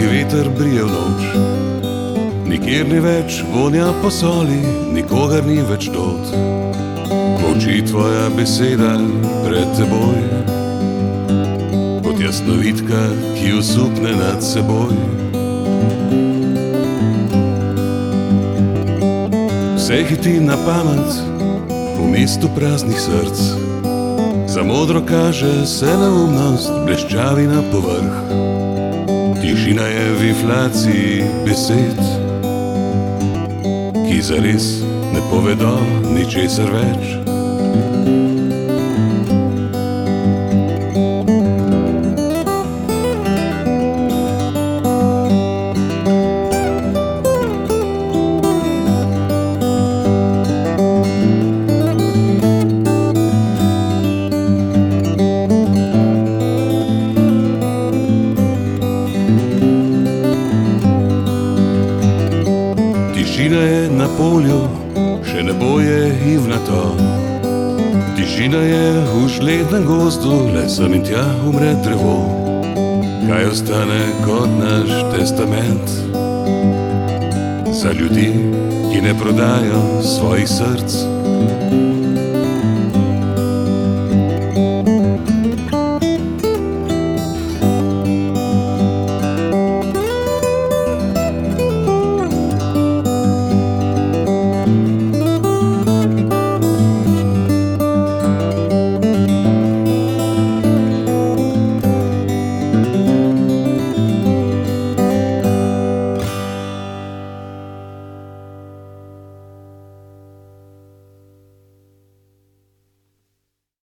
Morski veter brije v noč, nikjer ni več vonja po soli, nikogar ni več dot. Moči tvoja beseda pred teboj, kot jasnovidka, ki usupne nad seboj. Vse hiti na pamet, v mestu praznih src. Za modro kaže se neumnost, bleščavi na povrh. Tišina je v inflaciji besed, ki zares ne povedo ničesar več. Tišina je na polju, še ne boje ivnato. Tišina je v žlednem gozdu, le sem in tja umre drevo. Kaj ostane kot naš testament za ljudi, ki ne prodajo svojih src?